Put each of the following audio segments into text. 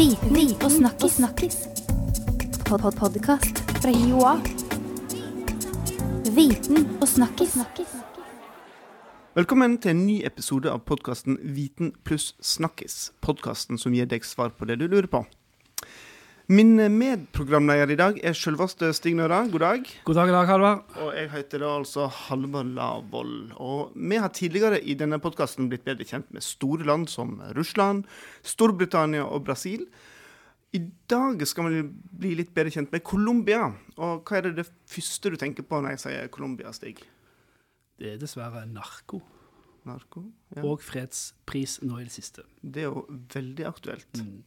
Viten og snakkis. snakkis. Pod -pod Podkast fra Joa. Viten og snakkis. Velkommen til en ny episode av podkasten Viten pluss snakkis. Podkasten som gir deg svar på det du lurer på. Min medprogramleder i dag er selveste Stig Nøra. God dag. God dag, dag, Halvard. Og jeg heter da altså Halvard Lavoll. Og vi har tidligere i denne podkasten blitt bedre kjent med store land som Russland, Storbritannia og Brasil. I dag skal vi bli litt bedre kjent med Colombia. Og hva er det, det første du tenker på når jeg sier Colombia, Stig? Det er dessverre narko Narko? Ja. og fredspris nå i det siste. Det er jo veldig aktuelt. Mm.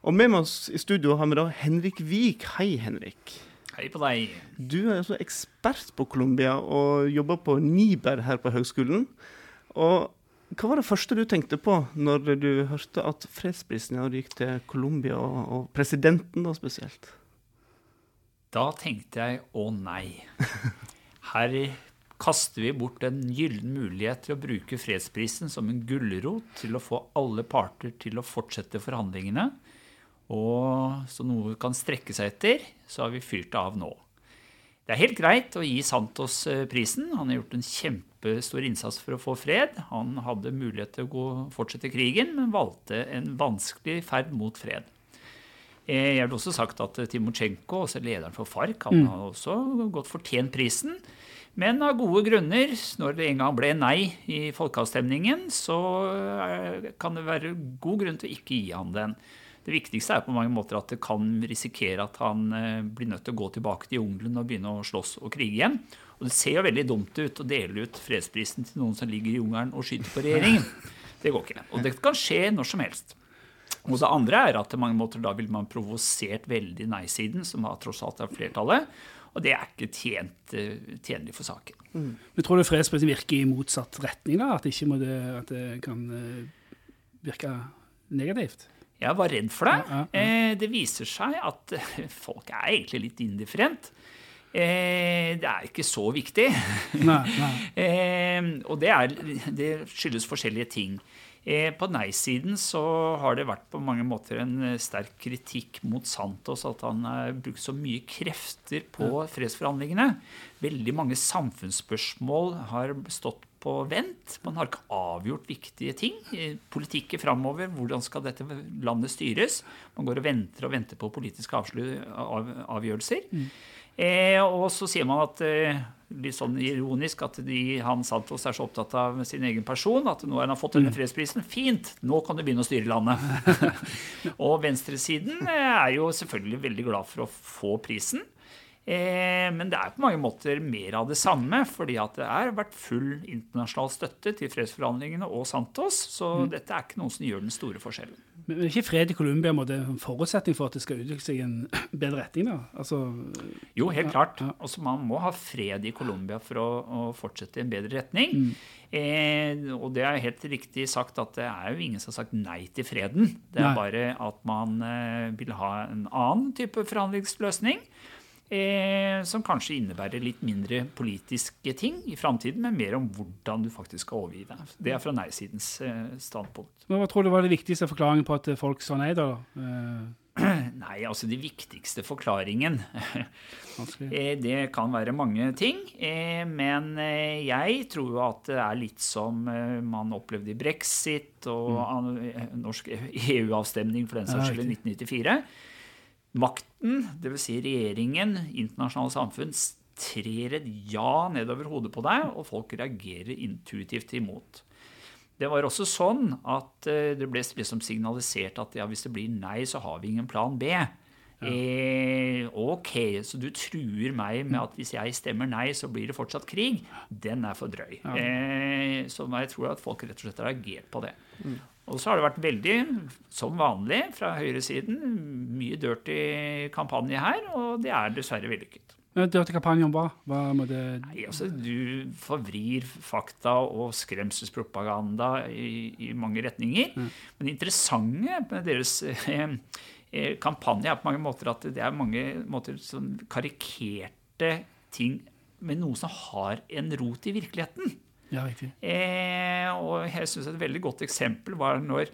Og med oss i studio har vi da Henrik Vik. Hei, Henrik. Hei på deg. Du er altså ekspert på Colombia og jobber på Niber her på høgskolen. Og hva var det første du tenkte på når du hørte at fredsprisen gikk til Colombia, og, og presidenten da spesielt? Da tenkte jeg å nei. Her kaster vi bort en gyllen mulighet til å bruke fredsprisen som en gulrot til å få alle parter til å fortsette forhandlingene. Og så noe kan strekke seg etter, så har vi fyrt det av nå. Det er helt greit å gi Santos eh, prisen. Han har gjort en kjempestor innsats for å få fred. Han hadde mulighet til å gå, fortsette krigen, men valgte en vanskelig ferd mot fred. Eh, Jeg vil også sagt at Timosjenko, også lederen for FARC, han har også godt fortjent prisen. Men av gode grunner, når det en gang ble nei i folkeavstemningen, så eh, kan det være god grunn til å ikke gi han den. Det viktigste er på mange måter at det kan risikere at han eh, blir nødt til å gå tilbake til jungelen og begynne å slåss og krige igjen. Og det ser jo veldig dumt ut å dele ut fredsprisen til noen som ligger i jungelen og skyter på regjeringen. Det går ikke. Og det kan skje når som helst. Og det andre er at på mange måter da vil man provosert veldig nei-siden, som har tross alt er flertallet. Og det er ikke tjent, eh, tjenlig for saken. Men tror du fredsprisen virker i motsatt retning? da? At, det, at det kan eh, virke negativt? Jeg var redd for det. Ja, ja, ja. Eh, Det viser seg at folk er egentlig litt indifferent. Eh, Det er ikke så viktig. Nei, nei. Eh, og det, er, det skyldes forskjellige ting. Eh, på nei-siden så har det vært på mange måter en sterk kritikk mot Santos at han har brukt så mye krefter på fredsforhandlingene. Veldig mange samfunnsspørsmål har stått på vent. Man har ikke avgjort viktige ting. Politikken framover, hvordan skal dette landet styres? Man går og venter og venter på politiske av, avgjørelser. Eh, og så sier man at eh, litt sånn ironisk at de, han Santos er så opptatt av sin egen person at nå har han fått denne fredsprisen. Fint, nå kan du begynne å styre landet. og venstresiden eh, er jo selvfølgelig veldig glad for å få prisen. Eh, men det er på mange måter mer av det samme, fordi at det har vært full internasjonal støtte til fredsforhandlingene og Santos. Så dette er ikke noe som gjør den store forskjellen. Men er ikke fred i Colombia en forutsetning for at det skal utvikle seg i en bedre retning? da? Altså, Jo, helt Ja, klart. ja. Også man må ha fred i Colombia for å, å fortsette i en bedre retning. Eh, og det er helt riktig sagt at det er jo ingen som har sagt nei til freden. Det er Nei. bare at man eh, vil ha en annen type forhandlingsløsning. Eh, som kanskje innebærer litt mindre politiske ting i framtiden, men mer om hvordan du faktisk skal overgi deg. Det er fra nei-sidens eh, standpunkt. men hva tror du var det viktigste forklaringen på at folk sa nei, da? Eh, Nei, altså de viktigste forklaringen. Eh, Det kan være mange ting, eh, men eh, jeg tror jo at det er litt som eh, man opplevde i brexit og eh, norsk EU-avstemning for den saks skyld i 1994. Makten, dvs. Si regjeringen, internasjonale samfunn, trer et ja nedover hodet på deg, og folk reagerer intuitivt imot. Det var også sånn at eh, det ble liksom signalisert at ja, hvis det blir nei, så har vi ingen plan B. Eh, ok, så du truer meg med at hvis jeg stemmer nei, så blir det fortsatt krig. Den er for drøy. Eh, så jeg tror at folk rett og slett har reagert på det. Og så har det vært veldig, som vanlig fra høyresiden, mye dirty kampanje her, og det er dessverre vellykket. Men Dirty kampanje om hva? Hva må det Nei, altså, du forvrir fakta og skremselspropaganda i, i mange retninger. Men det interessante med deres eh, eh, kampanje er på mange måter at det er mange måter sånn karikerte ting med noe som har en rot i virkeligheten. Ja, riktig. Eh, og jeg synes Et veldig godt eksempel var når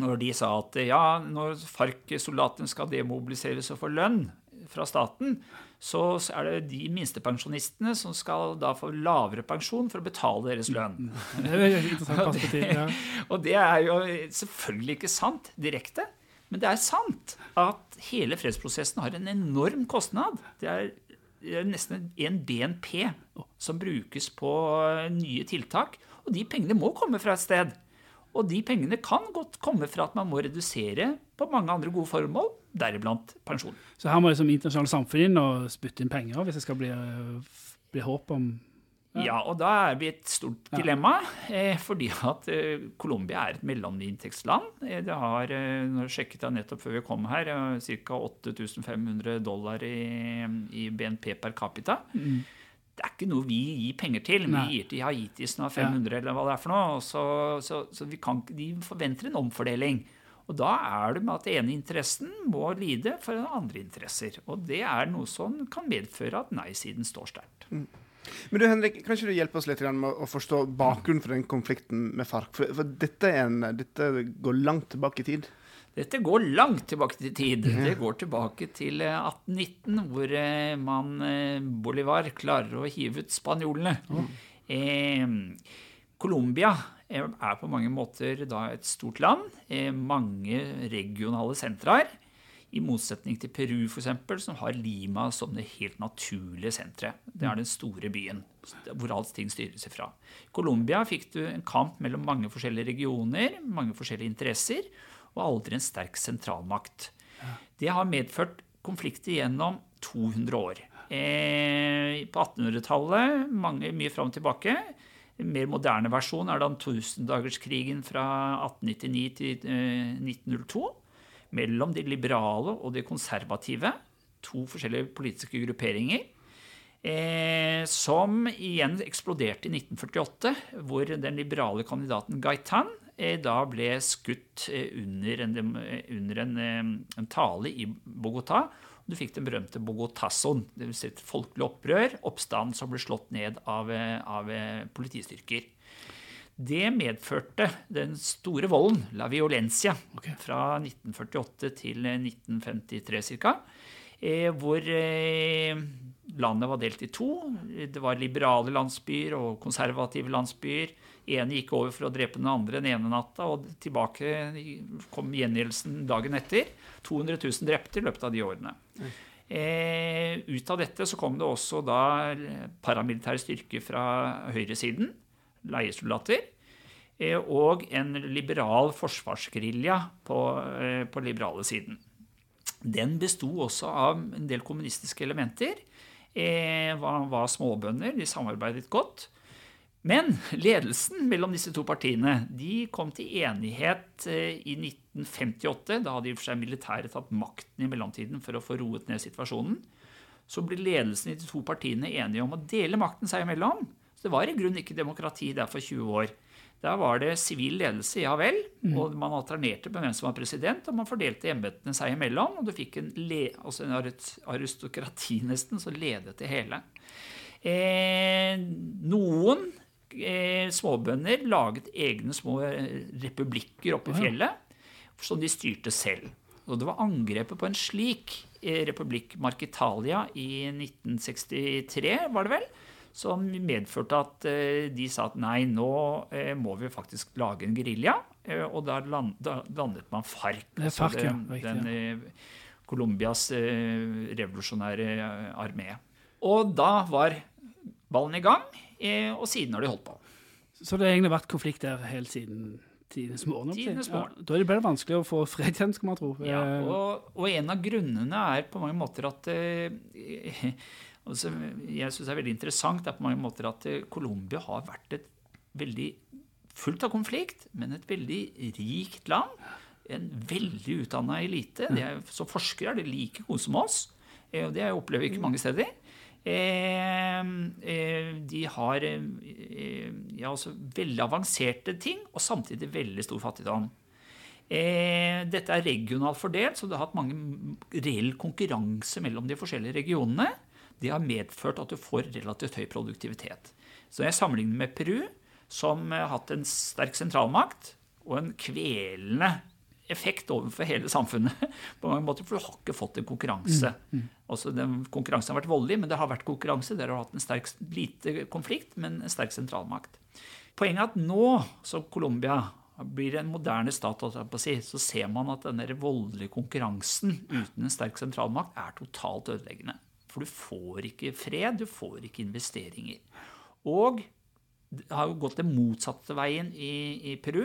når de sa at ja, når FARC-soldatene skal demobiliseres og få lønn fra staten, så er det de minstepensjonistene som skal da få lavere pensjon for å betale deres lønn. Det er et interessant perspektiv. Ja. Og det er jo selvfølgelig ikke sant direkte, men det er sant at hele fredsprosessen har en enorm kostnad. Det det er nesten en BNP som brukes på nye tiltak, og de pengene må komme fra et sted. Og de pengene kan godt komme fra at man må redusere på mange andre gode formål, deriblant pensjon. Så her må liksom internasjonale samfunn inn og spytte inn penger hvis det skal bli, bli håp om Ja. og da er vi et stort dilemma, Ja. fordi at eh, Colombia er et mellominntektsland. Eh, det har, eh, nå sjekket jeg nettopp før vi kom her, eh, ca. 8500 dollar i, i BNP per capita. Det er ikke noe vi gir penger til. Nei. Vi gir til Haiti som har 500, eller hva det er for noe. Så, så, så vi kan, de forventer en omfordeling. Og da er det med at den ene interessen må lide for andre interesser. Og det er noe som kan medføre at nei-siden står sterkt. Men du Henrik, kan ikke du hjelpe oss litt med å forstå bakgrunnen for den konflikten med FARC? For, for dette, er en, dette går langt tilbake i tid. Dette går langt tilbake i tid. Det går tilbake til eh, 1819, hvor eh, man, eh, Bolivar klarer å hive ut spanjolene. Eh, Colombia eh, er på mange måter da et stort land. Eh, mange regionale sentraer. I motsetning til Peru, eksempel, som har Lima som det helt naturlige senteret. Det er den store byen hvor alt ting styres ifra. I Colombia fikk du en kamp mellom mange forskjellige regioner, mange forskjellige interesser, og aldri en sterk sentralmakt. Det har medført konflikter gjennom 200 år. Eh, på 1800-tallet, mye fram og tilbake. En mer moderne versjon er da tusendagerskrigen fra 1899 til eh, 1902 mellom de liberale og de konservative. To forskjellige politiske grupperinger. Eh, som igjen eksploderte i 1948, hvor den liberale kandidaten Gaitan eh, da ble skutt eh, under, en, eh, under en, en tale i Bogotá. Du fikk den berømte Bogotassoen, dvs. Si et folkelig opprør, oppstand som ble slått ned av, av politistyrker. Det medførte den store volden, la violencia, fra 1948 til 1953 ca. Eh, hvor eh, landet var delt i to. Det var liberale landsbyer og konservative landsbyer. ene gikk over for å drepe den andre den ene natta, og tilbake kom gjengjeldelsen dagen etter. 200 000 drepte i løpet av de årene. Eh, ut av dette så kom det også da paramilitære styrker fra høyresiden, leiesoldater, eh, og en liberal forsvarsgerilja på, eh, på liberale siden. Den besto også av en del kommunistiske elementer. Eh, var, var småbønder, de samarbeidet godt. Men ledelsen mellom disse to partiene de kom til enighet i 1958. Da hadde i og for seg militæret tatt makten i mellomtiden for å få roet ned situasjonen. Så ble ledelsen i de to partiene enige om å dele makten seg imellom. Så det var i grunnen ikke demokrati der for 20 år. Der var det sivil ledelse, ja vel, og man alternerte på hvem som var president, og man fordelte embetene seg imellom, og du fikk en, altså en aristokrati nesten som ledet det hele. Eh, noen eh, småbønder laget egne små eh, republikker oppe i fjellet, som de styrte selv. Og det var angrepet på en slik eh, republikk, Markitalia, i 1963, var det vel, som medførte at eh, de sa at nei, nå eh, må vi faktisk lage en gerilja. Eh, og da, land, da landet man FARC. Altså FARC, ja, den, riktig, den ja. Colombias revolusjonære armé. Og da var ballen i gang, og siden har de holdt på. Så det har egentlig vært konflikt der helt siden tidenes morgen? Tidenes morgen. Ja, da er det bare vanskelig å få fred igjen, skal man tro. Ja, og, og en av grunnene er på mange måter at eh, altså, Jeg syns det er veldig interessant det er på mange måter at eh, Colombia har vært et veldig fullt av konflikt, men et veldig rikt land. En veldig utdanna elite. De er, som forskere er de like gode som oss. eh, og Det opplever vi ikke mange steder. Eh, eh, de har eh, ja, altså veldig avanserte ting, og samtidig veldig stor fattigdom. Dette er regionalt fordelt, så det har hatt mange reell konkurranse mellom de forskjellige regionene. Det har medført at du får relativt høy produktivitet. Så jeg sammenligner med Peru, som har hatt en sterk sentralmakt og en kvelende effekt overfor hele samfunnet. på mange måter, For du har ikke fått en konkurranse. Altså, den Konkurransen har vært voldelig, men det har vært konkurranse. Der har hatt en sterk, lite konflikt, men en sterk sentralmakt. Poenget er at nå som Colombia blir en moderne stat, så ser man at denne voldelige konkurransen uten en sterk sentralmakt er totalt ødeleggende. For du får ikke fred, du får ikke investeringer. Og det har jo gått den motsatte veien i, i Peru.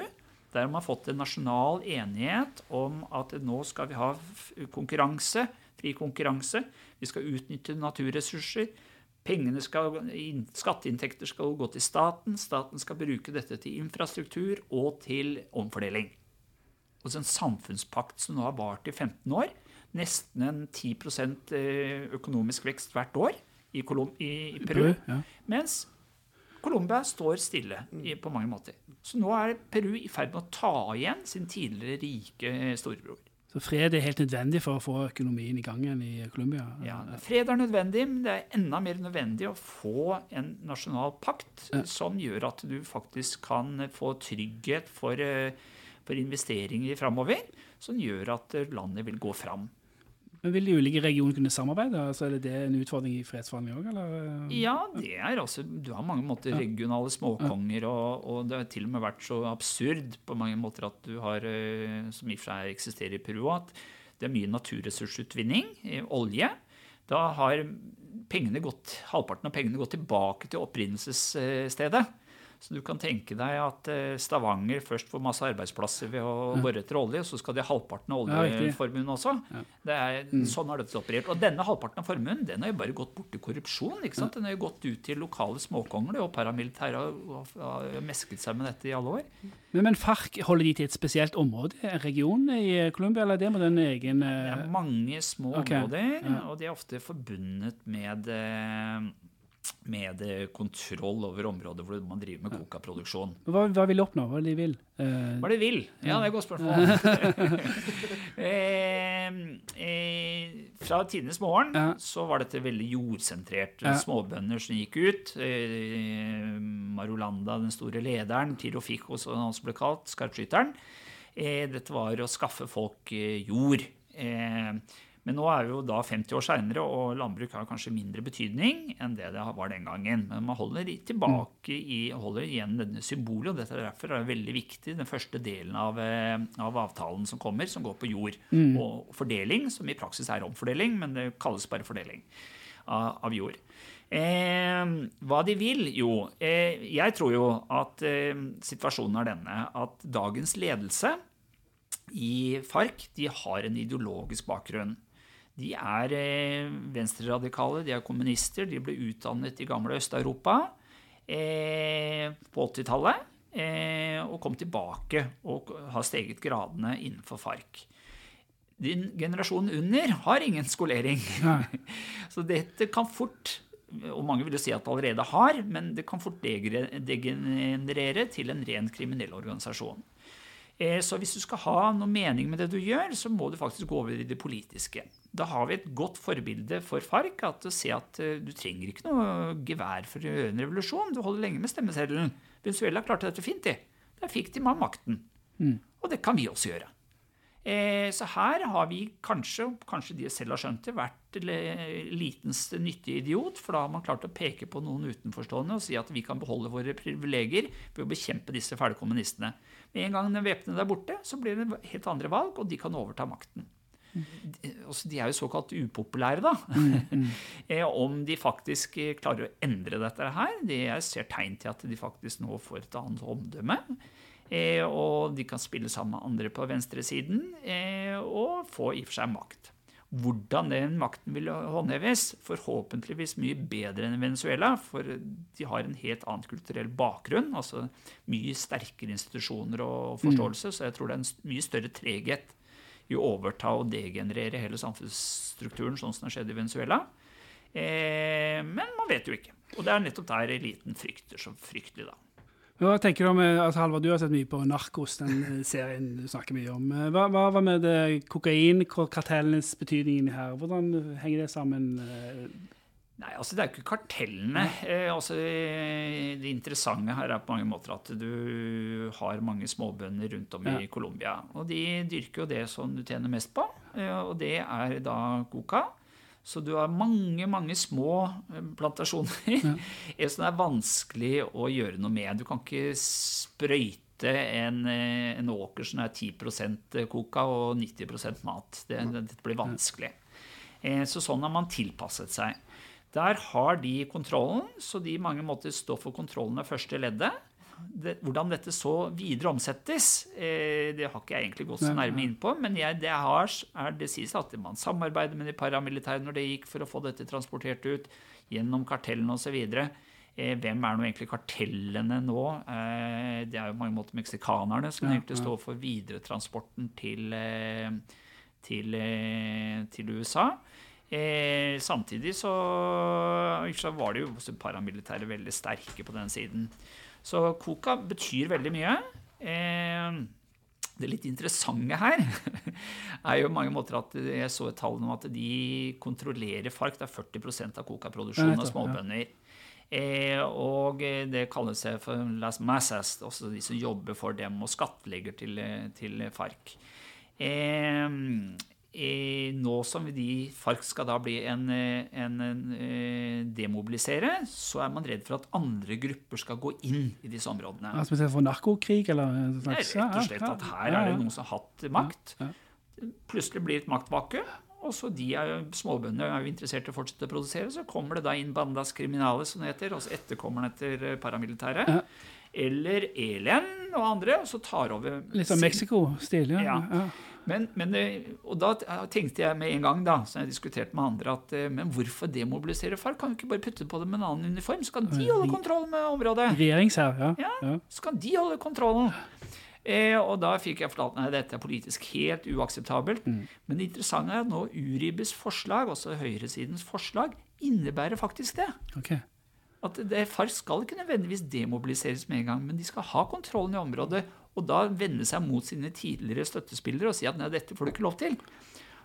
Der har man fått en nasjonal enighet om at nå skal vi ha konkurranse, fri konkurranse. Vi skal utnytte naturressurser. Pengene skal, Skatteinntekter skal gå til staten. Staten skal bruke dette til infrastruktur og til omfordeling. Og så en samfunnspakt som nå har vart i 15 år. Nesten en 10 eh, økonomisk vekst hvert år i, Colom i, i Peru. Peru, ja. Mens Colombia står stille i, på mange måter. Så nå er Peru i ferd med å ta igjen sin tidligere rike eh, storebror. Så fred er helt nødvendig for å få økonomien i gang igjen i Colombia. Ja, fred er nødvendig, men det er enda mer nødvendig å få en nasjonal pakt som gjør at du faktisk kan få trygghet for, eh, for investeringer framover, som gjør at landet vil gå fram. Men Vil de ulike regionene kunne samarbeide? Altså, er det en utfordring i fredsforhandlinger òg. Ja, det er altså Du har mange måter regionale småkonger, og, og det har til og med vært så absurd på mange måter at du har, eh, som i og for seg eksisterer i Peru, at det er mye naturressursutvinning, olje. Da har pengene gått, halvparten av pengene gått tilbake til opprinnelsesstedet. Så du kan tenke deg at eh, Stavanger først får masse arbeidsplasser ved å bore etter olje, og så skal de ha halvparten av oljeformuen også. Det er, Sånn har dette operert. Og denne halvparten av formuen den har jo bare gått bort til korrupsjon. ikke sant? Den har jo gått ut til lokale småkonger, og paramilitære har- har mesket seg med dette i alle år. Men, men FARC, holder de til et spesielt område, en region i Colombia, eller er det med den egen Det eh, er mange små Ok, områder, og de er ofte forbundet med, eh, med eh, kontroll over områder hvor man driver med coca-produksjon. hva, hva vil de oppnå? Hva er det de vil? Uh, Hva de vil? Ja, det er et godt spørsmål. eh, eh, fra tidenes morgen Ja. så var dette veldig jordsentrert. Ja. Småbønder som gikk ut. Eh, Marulanda, den store lederen, Tiro Fico, som han også ble kalt, skarpskytteren. Eh, dette var å skaffe folk jord. Eh, men nå er vi jo da 50 år seinere, og landbruk har kanskje mindre betydning enn det det var den gangen. Men man holder tilbake i, holder igjen denne symbolet, og dette er derfor er det veldig viktig, den første delen av, eh, av avtalen som kommer, som går på jord. Og fordeling, som i praksis er omfordeling, men det kalles bare fordeling av, av jord. Eh, hva de vil? Jo, eh, jeg tror jo at eh, situasjonen er denne at dagens ledelse i FARC de har en ideologisk bakgrunn. De er eh, venstreradikale, de er kommunister, de ble utdannet i gamle Øst-Europa eh, på 80-tallet. Eh, og kom tilbake og har steget gradene innenfor FARC. Din generasjon under har ingen skolering. Så dette kan fort, og mange vil jo si at det allerede har, men det kan fort degenerere til en ren kriminell organisasjon. Eh, Så hvis du skal ha noe mening med det du gjør, så må du faktisk gå over i det politiske. Da har vi et godt forbilde for FARC. at å se at eh, Du trenger ikke noe gevær for å gjøre en revolusjon. Du holder lenge med stemmeseddelen. Venezuela klarte dette fint, de. Der fikk de med makten. Og det kan vi også gjøre. Eh, Så her har vi kanskje, kanskje de selv har skjønt det, vært litenste nyttige idiot. For da har man klart å peke på noen utenforstående og si at vi kan beholde våre privilegier ved å bekjempe disse fæle kommunistene. Med en gang den væpnede er borte, så blir det helt andre valg, og de kan overta makten. De, altså, de er jo såkalt upopulære, da. Eh, Om de faktisk eh, klarer å endre dette her. Det jeg ser tegn til at de faktisk nå får et annet omdømme. Eh, og de kan spille sammen med andre på venstresiden eh, og få i og for seg makt. Hvordan den makten vil håndheves, forhåpentligvis mye bedre enn Venezuela, for de har en helt annen kulturell bakgrunn, altså mye sterkere institusjoner og forståelse, så jeg tror det er en mye større treghet i å overta og degenerere hele samfunnsstrukturen, sånn som det skjedde i Venezuela. Eh, men man vet jo ikke. Og det er nettopp der eliten frykter så fryktelig, da. Hva tenker du om, eh, altså Halvard, du har sett mye på Narkos, den eh, serien du snakker mye om. Eh, Hva, hva var med kokainkartellenes betydning her? Hvordan henger det sammen? Nei, altså Det er jo ikke kartellene. Eh, altså, det interessante her er på mange måter at du har mange småbønder rundt om i Ja. Colombia. Og de dyrker jo det som du tjener mest på, og det er da coca. Så du har mange, mange små eh, plantasjoner Ja. som det er vanskelig å gjøre noe med. Du kan ikke sprøyte en, eh, en åker som er 10% coca og 90% mat. Det, det blir vanskelig. Eh, Så sånn har man tilpasset seg. Der har de kontrollen, så de i mange måter står for kontrollen av første leddet. Det, hvordan dette så videre omsettes, eh, det har ikke jeg egentlig gått så nærme inn på. Men jeg, det, har, er, det sies at man samarbeider med de paramilitære når det gikk for å få dette transportert ut gjennom kartellene osv. Eh, hvem er nå egentlig kartellene nå? Eh, det er jo på mange måter meksikanerne som Ja, egentlig ja. står for videretransporten til, eh, til, eh, til USA. Eh, samtidig så, så var det jo paramilitære veldig sterke på den siden. Så coca betyr veldig mye. Eh, det litt interessante her er jo mange måter at jeg så et tall nå at de kontrollerer FARC. Det er 40% av coca-produksjonen av småbønder. Eh, og det kalles for las massas, også de som jobber for dem og skattlegger til, til FARC. Eh, nå som de FARC skal da bli en, eh, en, en eh, demobilisere, så er man redd for at andre grupper skal gå inn i disse områdene. Ja, Spesielt for narkokrig, eller slags? Er rett og slett at her er det noen som har hatt makt. Plutselig blir det et maktvakuum. Og så de er jo, Småbøndene er jo interessert i å fortsette å produsere. Så kommer det da inn bandas kriminale, som det heter, altså etterkommerne etter paramilitæret. paramilitære. Ja. Eller Elen og andre, og så tar over Litt sånn Mexico-stil, ja. Ja. Men, men, og da tenkte jeg med en gang, da, som jeg diskuterte med andre, at eh, men hvorfor demobilisere FARC? Kan vi ikke bare putte på dem en annen uniform? Så kan de holde kontroll med området. Regjeringshær, ja. Ja. Så kan de holde kontrollen. Eh, og da fikk jeg fortalt at dette er politisk helt uakseptabelt. Men det interessante er at nå Uribes forslag, også høyresidens forslag, innebærer faktisk det. Ok. At det, FARC skal ikke nødvendigvis demobiliseres med en gang, men de skal ha kontrollen i området, og da vende seg mot sine tidligere støttespillere og si at nei, dette får du ikke lov til.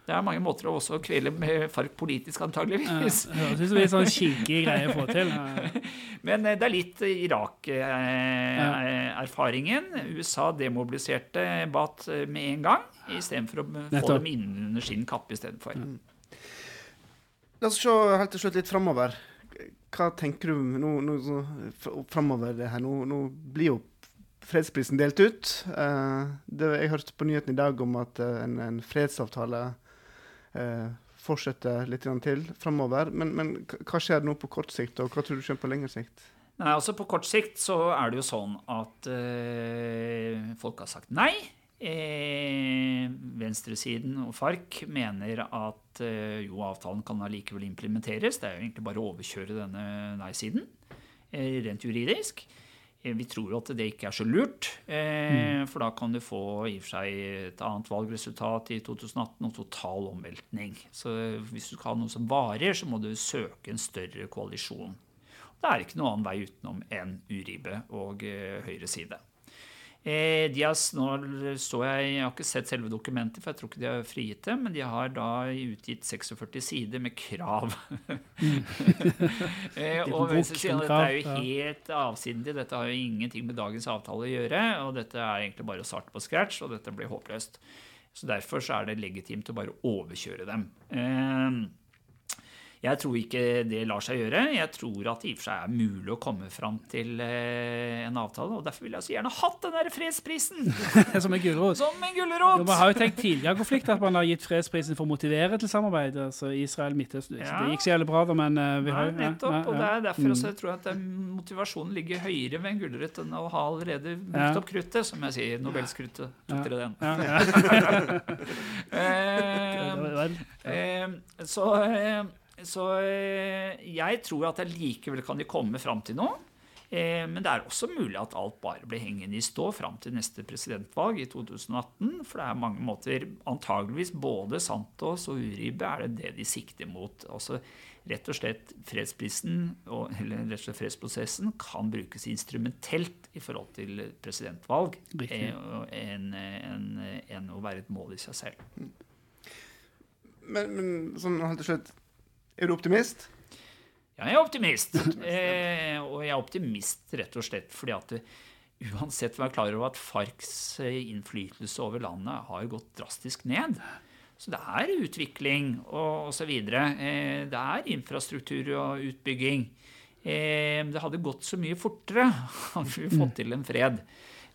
Det er mange måter å også kvele med FARC politisk, Ja, antageligvis. Høres ut som en sånn kinkig greie å få til. Ja. Men eh, det er litt Irak-erfaringen. USA demobiliserte Bat eh, med en gang, istedenfor å få dem innunder sin kappe istedenfor. La oss se helt til slutt litt framover. Hva tenker du nå, nå framover det her? Nå, nå blir jo fredsprisen delt ut. Eh, det, jeg hørte på nyheten i dag om at eh, en, en fredsavtale eh, fortsetter litt til framover. Men, men hva skjer nå på kort sikt, og hva tror du skjer på lengre sikt? Nei, altså På kort sikt så er det jo sånn at eh, folk har sagt nei. Eh, venstresiden og FARC mener at eh, jo, avtalen kan allikevel implementeres. Det er jo egentlig bare å overkjøre denne nei-siden, eh, rent juridisk. Eh, vi tror jo at det ikke er så lurt, eh, for da kan du få i og for seg et annet valgresultat i 2018 og total omveltning. Så hvis du skal ha noe som varer, så må du søke en større koalisjon. Det er ikke noen annen vei utenom enn Uribe og eh, høyre side. Eh, de har, nå står jeg, jeg har ikke sett selve dokumentet, for jeg tror ikke de har frigitt det, men de har da utgitt 46 sider med krav. eh, og bok venstresiden, dette er jo helt avsindig, dette har jo ingenting med dagens avtale å gjøre, og dette er egentlig bare å starte på scratch, og dette blir håpløst. Så derfor så er det legitimt å bare overkjøre dem. Eh, jeg tror ikke det lar seg gjøre. Jeg tror at det i og for seg er mulig å komme fram til eh, en avtale. Og derfor ville jeg så gjerne hatt den der fredsprisen Som en gulrot. som en gulrot! Man har jo tenkt tidligere konflikt at man har gitt fredsprisen for å motivere til samarbeid. altså Israel Midtøsten. Ja. Det gikk så jævlig bra, da, men eh, vi har jo ja, nettopp. ja, Og det er derfor også jeg tror at motivasjonen ligger høyere ved en gulrot enn å ha allerede brukt opp kruttet, som jeg sier. Nobelskruttet. Tok Ja. dere den? Ja, ja. Eh, Eh, så eh, så eh, jeg tror at allikevel kan de komme fram til noe. Eh, men det er også mulig at alt bare blir hengende i stå fram til neste presidentvalg i 2018. For det er mange måter Antageligvis både Santos og Uribe er det det de sikter mot. Altså rett og slett fredsprisen, og, eller rett og slett fredsprosessen, kan brukes instrumentelt i forhold til presidentvalg eh, enn en, en å være et mål i seg selv. Men, men sånn helt til slutt, er du optimist? Ja, jeg er optimist. Eh, og jeg er optimist rett og slett fordi at uansett var jeg klar over at FARCs eh, innflytelse over landet har gått drastisk ned. Så det er utvikling og osv. Eh, det er infrastruktur og utbygging. Eh, det hadde gått så mye fortere hadde vi fått til en fred.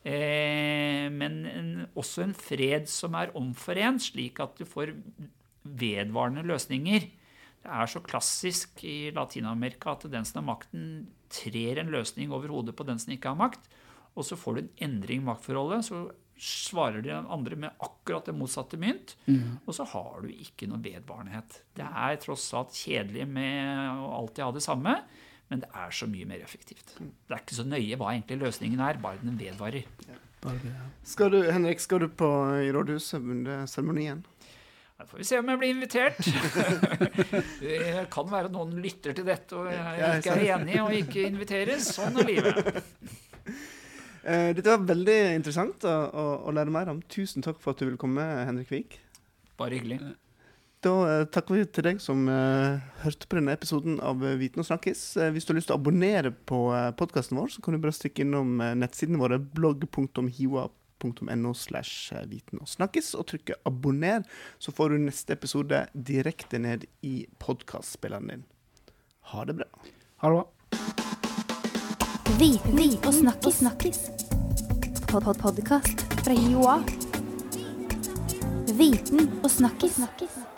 Eh, men en, også en fred som er omforent, slik at du får vedvarende løsninger. Det er så klassisk i Latin-Amerika at den som har makten, trer en løsning over hodet på den som ikke har makt. Og så får du en endring i maktforholdet. Så svarer de andre med akkurat det motsatte mynt. Og så har du ikke noe vedvarenhet. Det er tross alt kjedelig med å alltid ha det samme. Men det er så mye mer effektivt. Det er ikke så nøye hva egentlig løsningen er, bare den vedvarer. Bare ja. Skal du, Henrik, skal du på i rådhuset under seremonien? Da får vi se om jeg blir invitert. Det kan være noen lytter til dette og jeg ikke er enig og ikke inviteres. Sånn er livet. Eh, dette var veldig interessant å, å, å lære mer om. Tusen takk for at du ville komme, Henrik Vik. Bare hyggelig. Da uh, takker vi til deg som uh, hørte på denne episoden av Viten og snakkis. Uh, hvis du har lyst til å abonnere på uh, podkasten vår, så kan du bare stikke innom uh, nettsidene våre blogg.hiva.no slash eh, viten og snakkes, og trykke abonner, så får du neste episode direkte ned i podkastspilleren din. Ha det bra. Ha det bra. Viten og snakkis. snakkis. Pod -pod Podkast fra Joa. Viten og snakkis. snakkis.